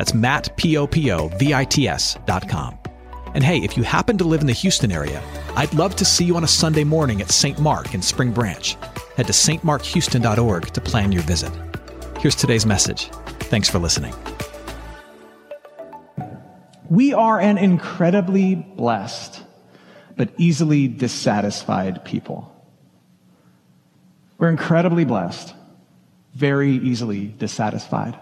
That's Matt, P-O-P-O-V-I-T-S dot com. And hey, if you happen to live in the Houston area, I'd love to see you on a Sunday morning at St. Mark in Spring Branch. Head to stmarkhouston.org to plan your visit. Here's today's message. Thanks for listening. We are an incredibly blessed, but easily dissatisfied people. We're incredibly blessed, very easily dissatisfied.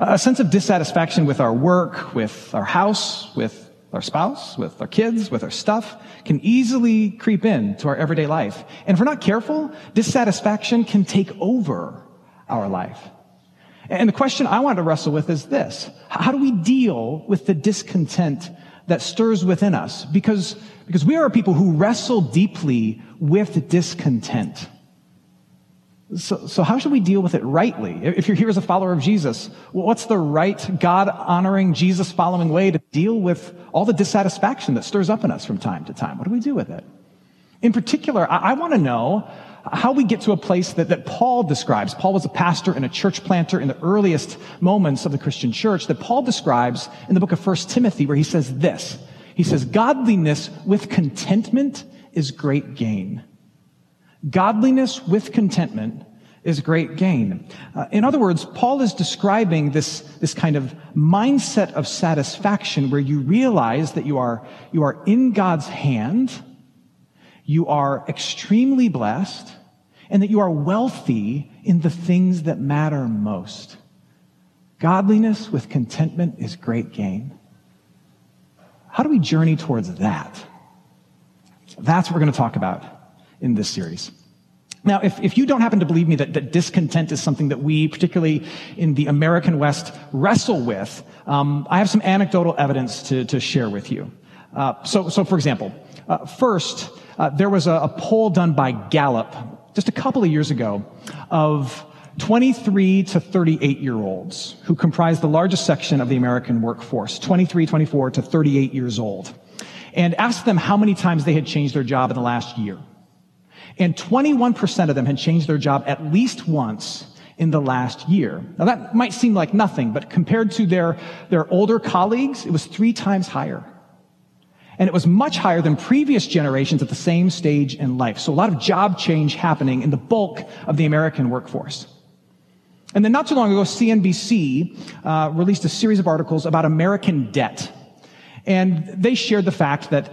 A sense of dissatisfaction with our work, with our house, with our spouse, with our kids, with our stuff, can easily creep into our everyday life. And if we're not careful, dissatisfaction can take over our life. And the question I want to wrestle with is this. How do we deal with the discontent that stirs within us? Because, because we are people who wrestle deeply with discontent. So, so how should we deal with it rightly? If you're here as a follower of Jesus, what's the right, God honoring, Jesus following way to deal with all the dissatisfaction that stirs up in us from time to time? What do we do with it? In particular, I, I want to know how we get to a place that, that Paul describes. Paul was a pastor and a church planter in the earliest moments of the Christian church that Paul describes in the book of 1 Timothy where he says this. He says, godliness with contentment is great gain. Godliness with contentment is great gain. Uh, in other words, Paul is describing this, this kind of mindset of satisfaction where you realize that you are, you are in God's hand, you are extremely blessed, and that you are wealthy in the things that matter most. Godliness with contentment is great gain. How do we journey towards that? That's what we're going to talk about in this series. Now, if, if you don't happen to believe me that, that discontent is something that we, particularly in the American West, wrestle with, um, I have some anecdotal evidence to, to share with you. Uh, so, so, for example, uh, first, uh, there was a, a poll done by Gallup just a couple of years ago of 23 to 38 year olds who comprise the largest section of the American workforce, 23, 24 to 38 years old, and asked them how many times they had changed their job in the last year. And 21% of them had changed their job at least once in the last year. Now that might seem like nothing, but compared to their, their older colleagues, it was three times higher. And it was much higher than previous generations at the same stage in life. So a lot of job change happening in the bulk of the American workforce. And then not too long ago, CNBC uh, released a series of articles about American debt. And they shared the fact that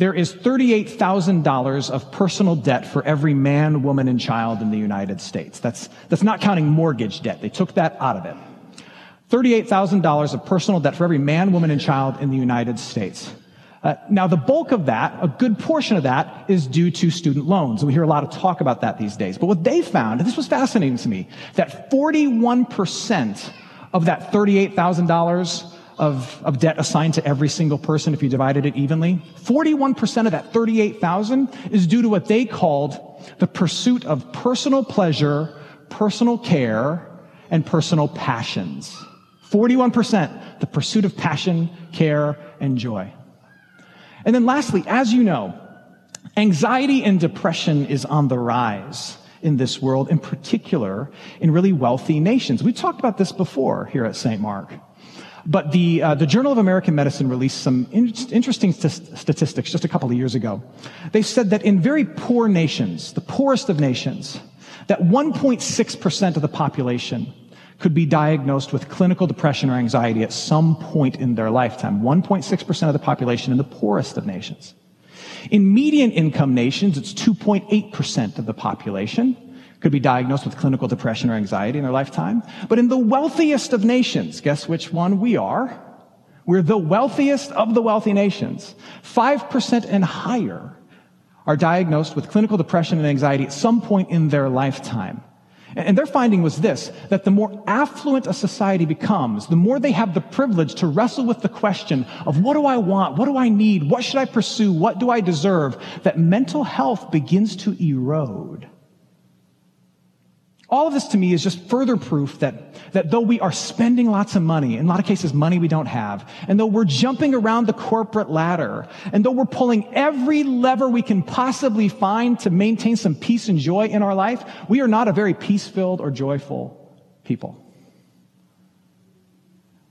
there is $38,000 of personal debt for every man, woman, and child in the United States. That's, that's not counting mortgage debt. They took that out of it. $38,000 of personal debt for every man, woman, and child in the United States. Uh, now, the bulk of that, a good portion of that, is due to student loans. We hear a lot of talk about that these days. But what they found, and this was fascinating to me, that 41% of that $38,000 of, of debt assigned to every single person if you divided it evenly. 41% of that 38,000 is due to what they called the pursuit of personal pleasure, personal care, and personal passions. 41%, the pursuit of passion, care, and joy. And then lastly, as you know, anxiety and depression is on the rise in this world, in particular in really wealthy nations. We've talked about this before here at St. Mark. But the, uh, the Journal of American Medicine released some in- interesting st- statistics just a couple of years ago. They said that in very poor nations, the poorest of nations, that 1.6% of the population could be diagnosed with clinical depression or anxiety at some point in their lifetime. 1.6% of the population in the poorest of nations. In median income nations, it's 2.8% of the population could be diagnosed with clinical depression or anxiety in their lifetime. But in the wealthiest of nations, guess which one we are? We're the wealthiest of the wealthy nations. 5% and higher are diagnosed with clinical depression and anxiety at some point in their lifetime. And their finding was this, that the more affluent a society becomes, the more they have the privilege to wrestle with the question of what do I want? What do I need? What should I pursue? What do I deserve? That mental health begins to erode. All of this to me is just further proof that, that though we are spending lots of money, in a lot of cases money we don't have, and though we're jumping around the corporate ladder, and though we're pulling every lever we can possibly find to maintain some peace and joy in our life, we are not a very peace-filled or joyful people.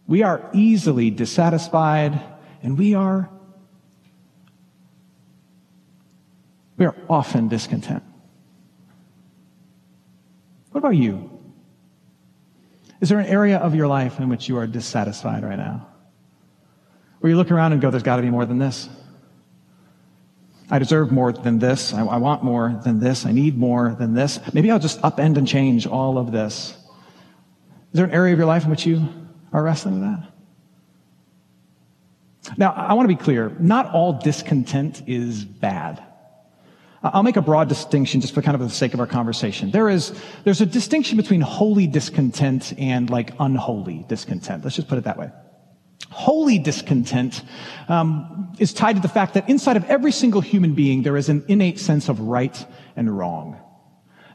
We are easily dissatisfied, and we are, we are often discontent. What about you? Is there an area of your life in which you are dissatisfied right now? Where you look around and go, there's got to be more than this. I deserve more than this. I, I, want more than this. I need more than this. Maybe I'll just upend and change all of this. Is there an area of your life in which you are wrestling with that? Now, I want to be clear. Not all discontent is bad. I'll make a broad distinction just for kind of the sake of our conversation. There is, there's a distinction between holy discontent and like unholy discontent. Let's just put it that way. Holy discontent um, is tied to the fact that inside of every single human being there is an innate sense of right and wrong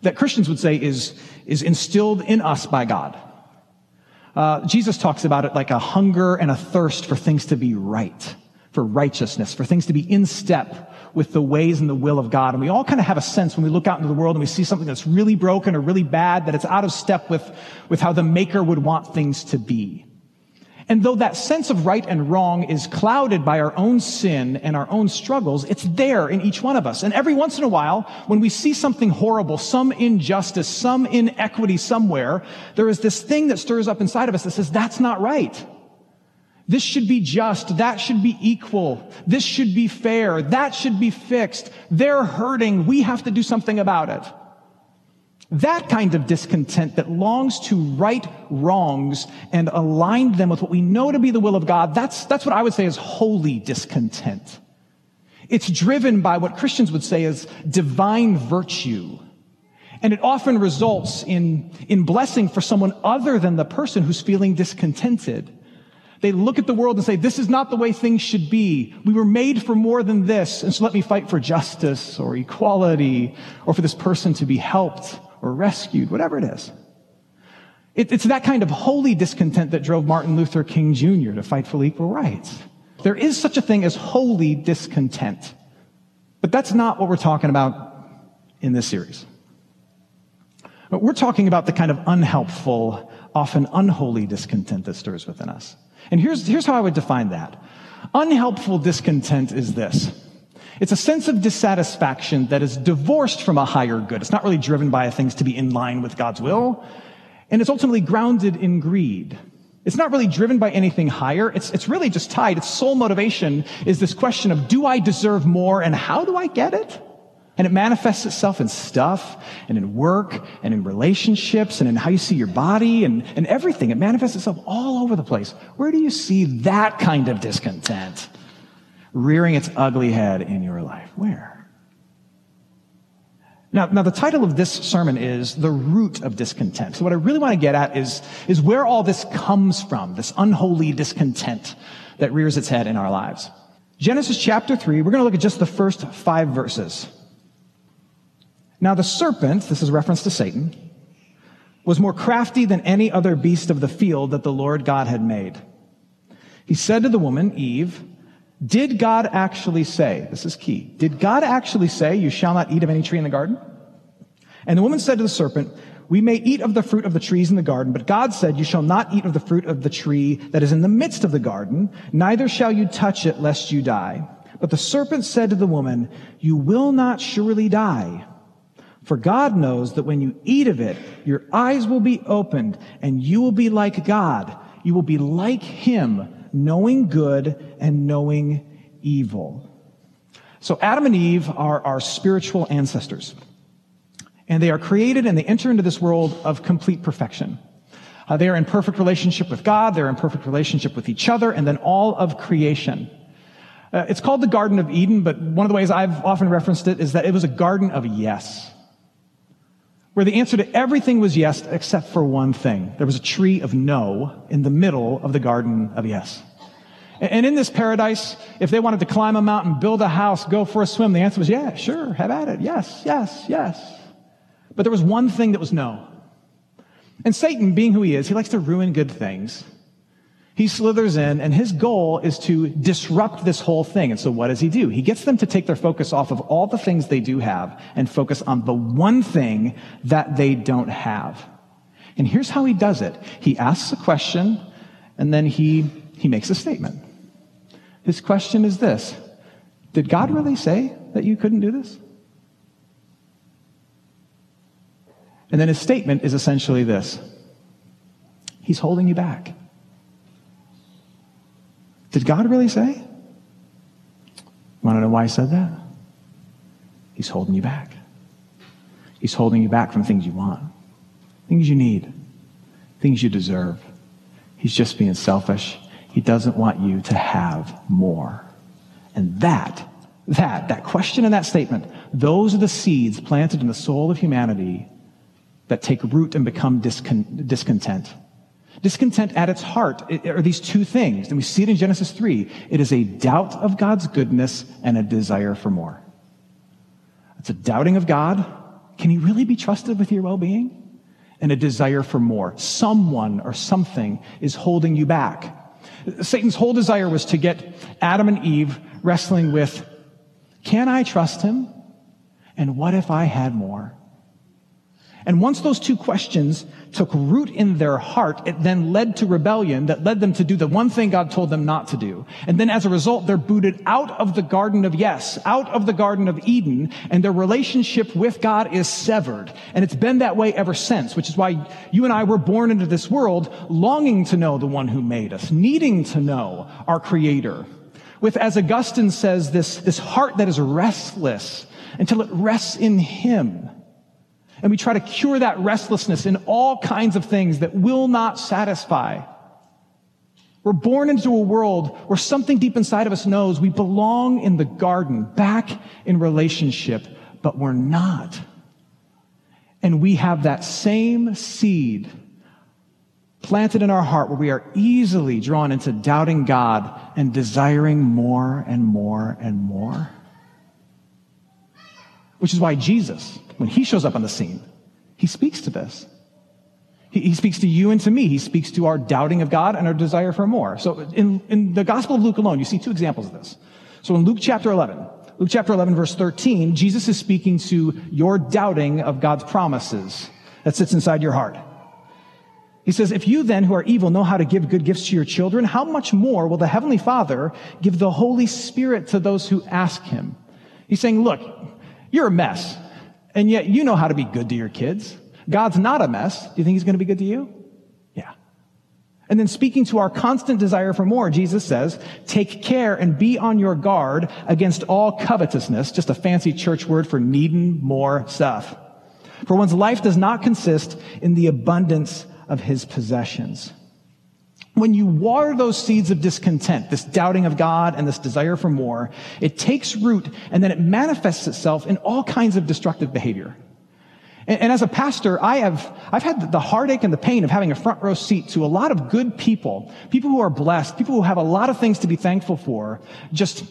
that Christians would say is, is instilled in us by God. Uh, Jesus talks about it like a hunger and a thirst for things to be right, for righteousness, for things to be in step with the ways and the will of God. And we all kind of have a sense when we look out into the world and we see something that's really broken or really bad, that it's out of step with, with how the maker would want things to be. And though that sense of right and wrong is clouded by our own sin and our own struggles, it's there in each one of us. And every once in a while, when we see something horrible, some injustice, some inequity somewhere, there is this thing that stirs up inside of us that says, that's not right. This should be just. That should be equal. This should be fair. That should be fixed. They're hurting. We have to do something about it. That kind of discontent that longs to right wrongs and align them with what we know to be the will of God, that's, that's what I would say is holy discontent. It's driven by what Christians would say is divine virtue. And it often results in, in blessing for someone other than the person who's feeling discontented. They look at the world and say, this is not the way things should be. We were made for more than this. And so let me fight for justice or equality or for this person to be helped or rescued, whatever it is. It, it's that kind of holy discontent that drove Martin Luther King Jr. to fight for equal rights. There is such a thing as holy discontent. But that's not what we're talking about in this series. But we're talking about the kind of unhelpful, often unholy discontent that stirs within us. And here's, here's how I would define that. Unhelpful discontent is this. It's a sense of dissatisfaction that is divorced from a higher good. It's not really driven by things to be in line with God's will. And it's ultimately grounded in greed. It's not really driven by anything higher. It's, it's really just tied. Its sole motivation is this question of, do I deserve more and how do I get it? And it manifests itself in stuff and in work and in relationships and in how you see your body and, and everything. It manifests itself all over the place. Where do you see that kind of discontent rearing its ugly head in your life? Where? Now, now the title of this sermon is The Root of Discontent. So what I really want to get at is, is where all this comes from, this unholy discontent that rears its head in our lives. Genesis chapter 3, we're going to look at just the first five verses. Now the serpent, this is reference to Satan, was more crafty than any other beast of the field that the Lord God had made. He said to the woman, Eve, did God actually say, this is key, did God actually say, you shall not eat of any tree in the garden? And the woman said to the serpent, we may eat of the fruit of the trees in the garden, but God said, you shall not eat of the fruit of the tree that is in the midst of the garden, neither shall you touch it lest you die. But the serpent said to the woman, you will not surely die. For God knows that when you eat of it, your eyes will be opened and you will be like God. You will be like him, knowing good and knowing evil. So Adam and Eve are our spiritual ancestors. And they are created and they enter into this world of complete perfection. Uh, they are in perfect relationship with God. They're in perfect relationship with each other and then all of creation. Uh, it's called the Garden of Eden, but one of the ways I've often referenced it is that it was a garden of yes. Where the answer to everything was yes except for one thing. There was a tree of no in the middle of the garden of yes. And in this paradise, if they wanted to climb a mountain, build a house, go for a swim, the answer was yeah, sure, have at it. Yes, yes, yes. But there was one thing that was no. And Satan, being who he is, he likes to ruin good things. He slithers in, and his goal is to disrupt this whole thing. And so what does he do? He gets them to take their focus off of all the things they do have and focus on the one thing that they don't have. And here's how he does it. He asks a question, and then he, he makes a statement. His question is this Did God really say that you couldn't do this? And then his statement is essentially this He's holding you back. Did God really say? Want to know why he said that? He's holding you back. He's holding you back from things you want, things you need, things you deserve. He's just being selfish. He doesn't want you to have more. And that, that, that question and that statement, those are the seeds planted in the soul of humanity that take root and become discon- discontent. Discontent at its heart are these two things, and we see it in Genesis 3. It is a doubt of God's goodness and a desire for more. It's a doubting of God. Can he really be trusted with your well being? And a desire for more. Someone or something is holding you back. Satan's whole desire was to get Adam and Eve wrestling with can I trust him? And what if I had more? And once those two questions took root in their heart, it then led to rebellion that led them to do the one thing God told them not to do. And then as a result, they're booted out of the Garden of Yes, out of the Garden of Eden, and their relationship with God is severed. And it's been that way ever since, which is why you and I were born into this world longing to know the one who made us, needing to know our Creator. With, as Augustine says, this, this heart that is restless until it rests in Him. And we try to cure that restlessness in all kinds of things that will not satisfy. We're born into a world where something deep inside of us knows we belong in the garden, back in relationship, but we're not. And we have that same seed planted in our heart where we are easily drawn into doubting God and desiring more and more and more. Which is why Jesus, when he shows up on the scene, he speaks to this. He, he, speaks to you and to me. He speaks to our doubting of God and our desire for more. So in, in the Gospel of Luke alone, you see two examples of this. So in Luke chapter 11, Luke chapter 11 verse 13, Jesus is speaking to your doubting of God's promises that sits inside your heart. He says, if you then who are evil know how to give good gifts to your children, how much more will the Heavenly Father give the Holy Spirit to those who ask Him? He's saying, look, you're a mess. And yet you know how to be good to your kids. God's not a mess. Do you think he's going to be good to you? Yeah. And then speaking to our constant desire for more, Jesus says, take care and be on your guard against all covetousness, just a fancy church word for needing more stuff. For one's life does not consist in the abundance of his possessions when you water those seeds of discontent, this doubting of God and this desire for more, it takes root and then it manifests itself in all kinds of destructive behavior. And, and, as a pastor, I have, I've had the heartache and the pain of having a front row seat to a lot of good people, people who are blessed, people who have a lot of things to be thankful for, just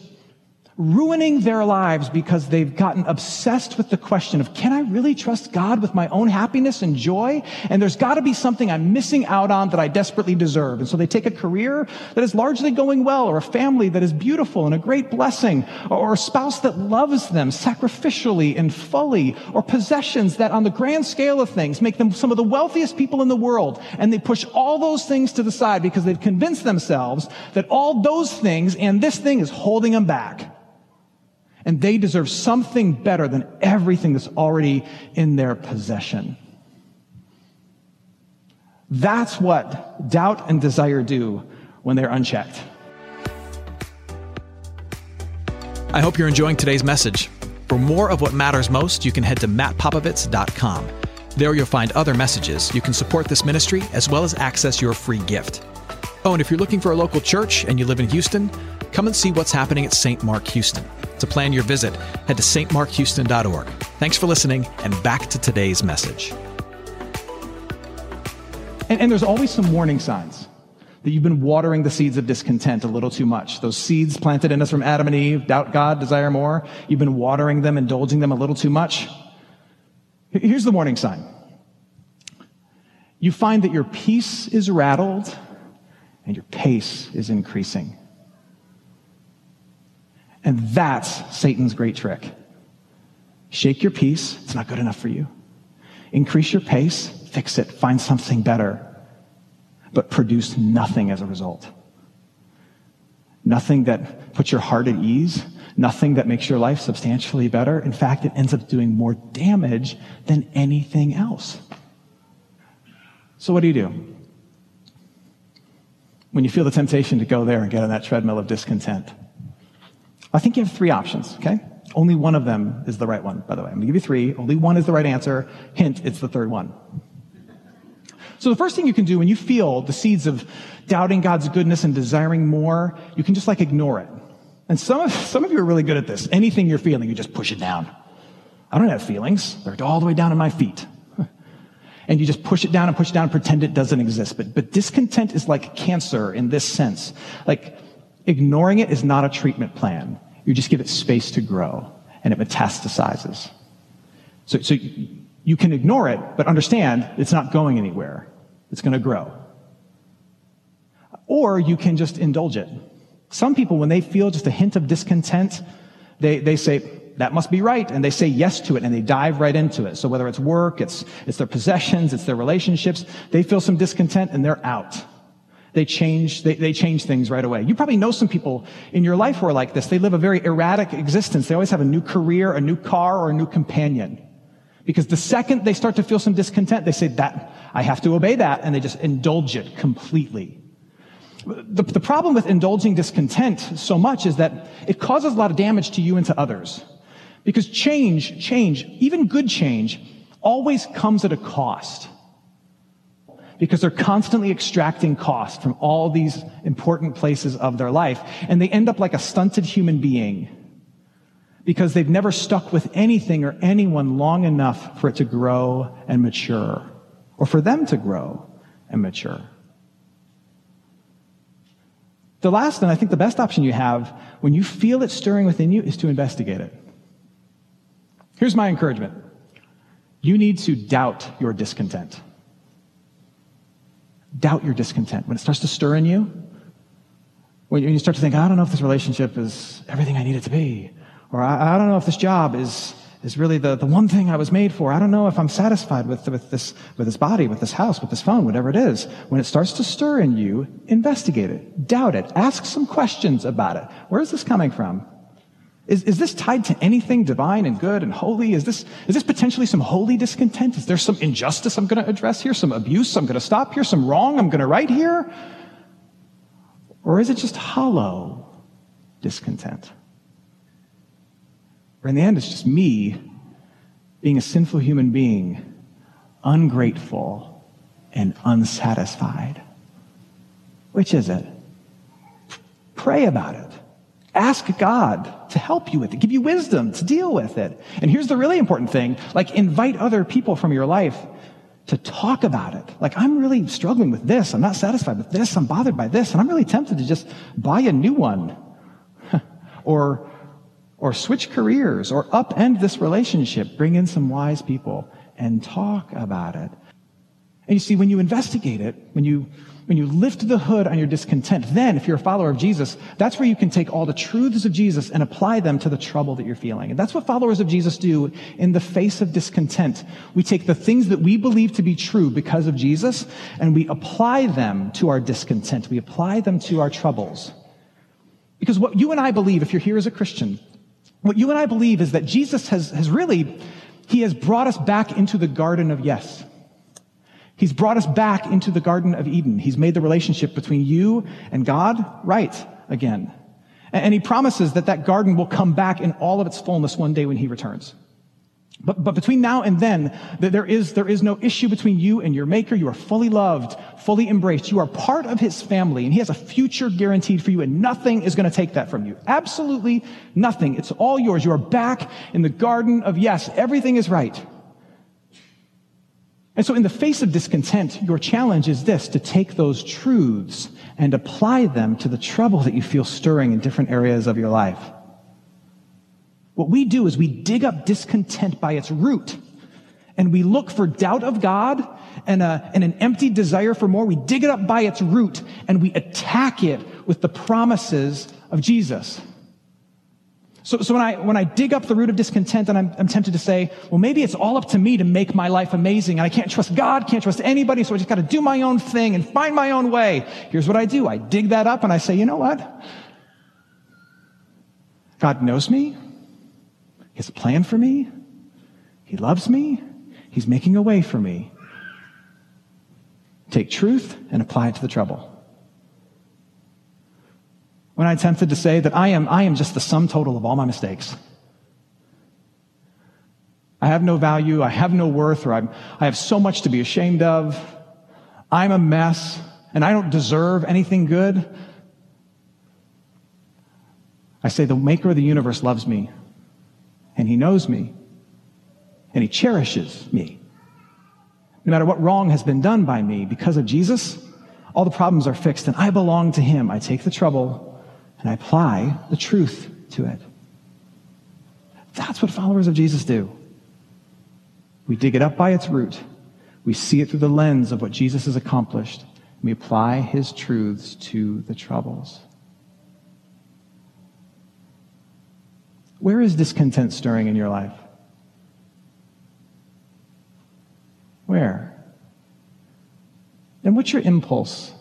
ruining their lives because they've gotten obsessed with the question of, can I really trust God with my own happiness and joy? And there's got to be something I'm missing out on that I desperately deserve. And so they take a career that is largely going well, or a family that is beautiful and a great blessing, or a spouse that loves them sacrificially and fully, or possessions that on the grand scale of things make them some of the wealthiest people in the world. And they push all those things to the side because they've convinced themselves that all those things and this thing is holding them back and they deserve something better than everything that's already in their possession. That's what doubt and desire do when they're unchecked. I hope you're enjoying today's message. For more of what matters most, you can head to mattpopovits.com. There you'll find other messages. You can support this ministry as well as access your free gift. Oh, and if you're looking for a local church and you live in Houston, come and see what's happening at St. Mark Houston. To plan your visit, head to stmarkhouston.org. Thanks for listening, and back to today's message. And, and, there's always some warning signs that you've been watering the seeds of discontent a little too much. Those seeds planted in us from Adam and Eve, doubt God, desire more. You've been watering them, indulging them a little too much. Here's the warning sign. You find that your peace is rattled and your pace is increasing. And that's Satan's great trick. Shake your peace, it's not good enough for you. Increase your pace, fix it, find something better, but produce nothing as a result. Nothing that puts your heart at ease, nothing that makes your life substantially better. In fact, it ends up doing more damage than anything else. So, what do you do? when you feel the temptation to go there and get on that treadmill of discontent? I think you have three options, okay? Only one of them is the right one, by the way. I'm to give you three. Only one is the right answer. Hint, it's the third one. So the first thing you can do when you feel the seeds of doubting God's goodness and desiring more, you can just like ignore it. And some of, some of you are really good at this. Anything you're feeling, you just push it down. I don't have feelings. They're all the way down in my feet and you just push it down and push it down and pretend it doesn't exist. But, but discontent is like cancer in this sense. Like ignoring it is not a treatment plan. You just give it space to grow and it metastasizes. So, so you can ignore it, but understand it's not going anywhere. It's going to grow. Or you can just indulge it. Some people, when they feel just a hint of discontent, they, they say, that must be right. And they say yes to it and they dive right into it. So whether it's work, it's, it's their possessions, it's their relationships, they feel some discontent and they're out. They change, they, they change things right away. You probably know some people in your life who are like this. They live a very erratic existence. They always have a new career, a new car, or a new companion. Because the second they start to feel some discontent, they say that, I have to obey that, and they just indulge it completely. The, the problem with indulging discontent so much is that it causes a lot of damage to you and to others. Because change, change, even good change, always comes at a cost. Because they're constantly extracting cost from all these important places of their life. And they end up like a stunted human being. Because they've never stuck with anything or anyone long enough for it to grow and mature. Or for them to grow and mature. The last and I think the best option you have when you feel it stirring within you is to investigate it. Here's my encouragement you need to doubt your discontent. Doubt your discontent. When it starts to stir in you, when you start to think, I don't know if this relationship is everything I need it to be, or I, I don't know if this job is, is really the, the one thing I was made for. I don't know if I'm satisfied with, with, this, with this body, with this house, with this phone, whatever it is. When it starts to stir in you, investigate it, doubt it, ask some questions about it. Where is this coming from? Is, is this tied to anything divine and good and holy? Is this, is this potentially some holy discontent? Is there some injustice I'm going to address here? Some abuse I'm going to stop here? Some wrong I'm going to right here? Or is it just hollow discontent? Or in the end, it's just me being a sinful human being, ungrateful and unsatisfied. Which is it? Pray about it. Ask God to help you with it, give you wisdom to deal with it. And here's the really important thing like, invite other people from your life to talk about it. Like, I'm really struggling with this. I'm not satisfied with this. I'm bothered by this. And I'm really tempted to just buy a new one or, or switch careers or upend this relationship, bring in some wise people and talk about it. And you see, when you investigate it, when you when you lift the hood on your discontent, then if you're a follower of Jesus, that's where you can take all the truths of Jesus and apply them to the trouble that you're feeling. And that's what followers of Jesus do in the face of discontent. We take the things that we believe to be true because of Jesus and we apply them to our discontent. We apply them to our troubles. Because what you and I believe, if you're here as a Christian, what you and I believe is that Jesus has, has really, he has brought us back into the garden of yes. He's brought us back into the Garden of Eden. He's made the relationship between you and God right again. And he promises that that garden will come back in all of its fullness one day when he returns. But, but between now and then, there is, there is no issue between you and your maker. You are fully loved, fully embraced. You are part of his family and he has a future guaranteed for you and nothing is going to take that from you. Absolutely nothing. It's all yours. You are back in the garden of yes, everything is right. And so in the face of discontent, your challenge is this, to take those truths and apply them to the trouble that you feel stirring in different areas of your life. What we do is we dig up discontent by its root and we look for doubt of God and, a, and an empty desire for more. We dig it up by its root and we attack it with the promises of Jesus. So, so when I, when I dig up the root of discontent and I'm, I'm tempted to say, well, maybe it's all up to me to make my life amazing and I can't trust God, can't trust anybody, so I just got to do my own thing and find my own way. Here's what I do. I dig that up and I say, you know what? God knows me. He has a plan for me. He loves me. He's making a way for me. Take truth and apply it to the trouble. When I attempted to say that I am, I am just the sum total of all my mistakes. I have no value, I have no worth, or I'm, I have so much to be ashamed of. I'm a mess, and I don't deserve anything good. I say, the maker of the universe loves me and he knows me, and he cherishes me. No matter what wrong has been done by me, because of Jesus, all the problems are fixed, and I belong to him. I take the trouble and I apply the truth to it. That's what followers of Jesus do. We dig it up by its root. We see it through the lens of what Jesus has accomplished. And we apply his truths to the troubles. Where is discontent stirring in your life? Where? And what's your impulse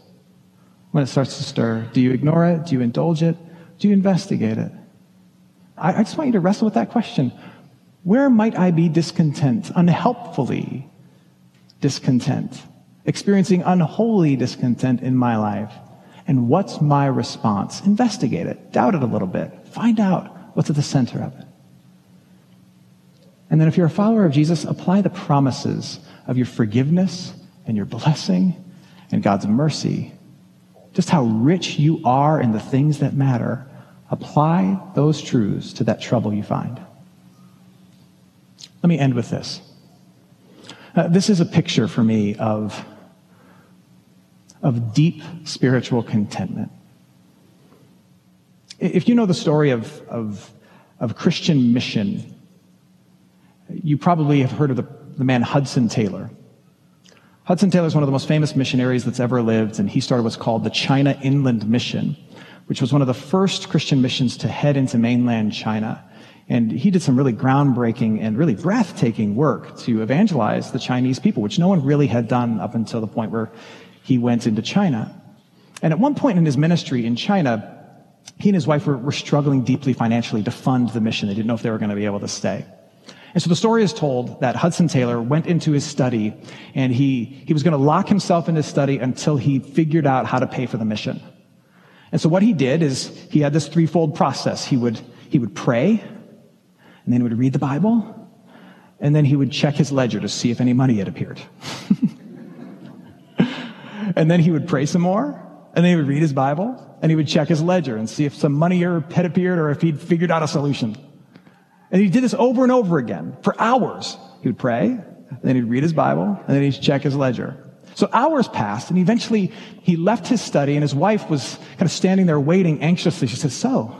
when it starts to stir? Do you ignore it? Do you indulge it? Do you investigate it? I, I just want you to wrestle with that question. Where might I be discontent, unhelpfully discontent, experiencing unholy discontent in my life? And what's my response? Investigate it. Doubt it a little bit. Find out What's at the center of it? And then if you're a follower of Jesus, apply the promises of your forgiveness and your blessing and God's mercy. Just how rich you are in the things that matter. Apply those truths to that trouble you find. Let me end with this. Uh, this is a picture for me of, of deep spiritual contentment. If you know the story of, of, of Christian mission, you probably have heard of the, the man Hudson Taylor. Hudson Taylor is one of the most famous missionaries that's ever lived, and he started what's called the China Inland Mission, which was one of the first Christian missions to head into mainland China. And he did some really groundbreaking and really breathtaking work to evangelize the Chinese people, which no one really had done up until the point where he went into China. And at one point in his ministry in China, he and his wife were, were struggling deeply financially to fund the mission. They didn't know if they were going to be able to stay. And so the story is told that Hudson Taylor went into his study and he, he was going to lock himself in his study until he figured out how to pay for the mission. And so what he did is he had this threefold process. He would, he would pray and then he would read the Bible and then he would check his ledger to see if any money had appeared. and then he would pray some more and then he would read his Bible and he would check his ledger and see if some money had appeared or if he'd figured out a solution. And he did this over and over again for hours. He would pray, then he'd read his Bible, and then he'd check his ledger. So hours passed, and eventually he left his study, and his wife was kind of standing there waiting anxiously. She said, So,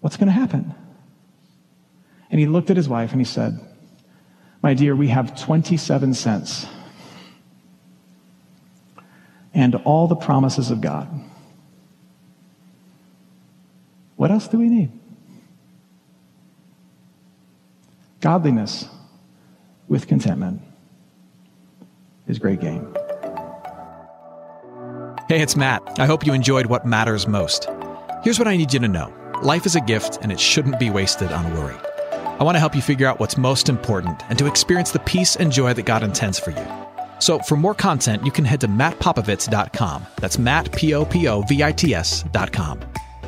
what's going to happen? And he looked at his wife and he said, My dear, we have 27 cents and all the promises of God. What else do we need? Godliness with contentment is great gain. Hey, it's Matt. I hope you enjoyed what matters most. Here's what I need you to know life is a gift, and it shouldn't be wasted on worry. I want to help you figure out what's most important and to experience the peace and joy that God intends for you. So for more content, you can head to mattpopovits.com. That's Matt.